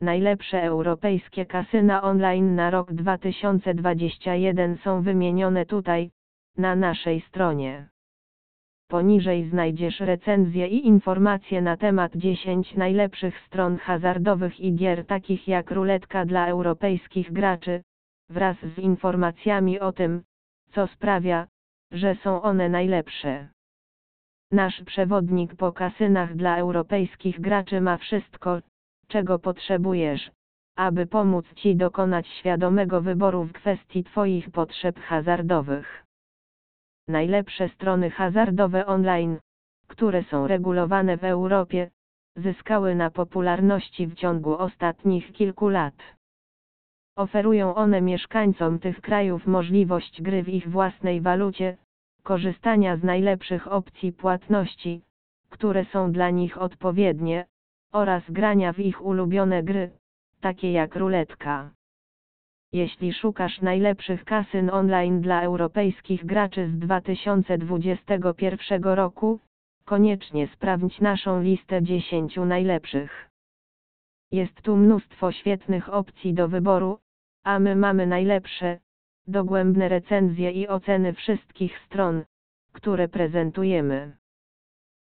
Najlepsze europejskie kasyna online na rok 2021 są wymienione tutaj, na naszej stronie. Poniżej znajdziesz recenzje i informacje na temat 10 najlepszych stron hazardowych i gier takich jak ruletka dla europejskich graczy, wraz z informacjami o tym, co sprawia, że są one najlepsze. Nasz przewodnik po kasynach dla europejskich graczy ma wszystko, czego potrzebujesz, aby pomóc Ci dokonać świadomego wyboru w kwestii Twoich potrzeb hazardowych. Najlepsze strony hazardowe online, które są regulowane w Europie, zyskały na popularności w ciągu ostatnich kilku lat. Oferują one mieszkańcom tych krajów możliwość gry w ich własnej walucie, korzystania z najlepszych opcji płatności, które są dla nich odpowiednie, oraz grania w ich ulubione gry, takie jak ruletka. Jeśli szukasz najlepszych kasyn online dla europejskich graczy z 2021 roku, koniecznie sprawdź naszą listę 10 najlepszych. Jest tu mnóstwo świetnych opcji do wyboru, a my mamy najlepsze, dogłębne recenzje i oceny wszystkich stron, które prezentujemy.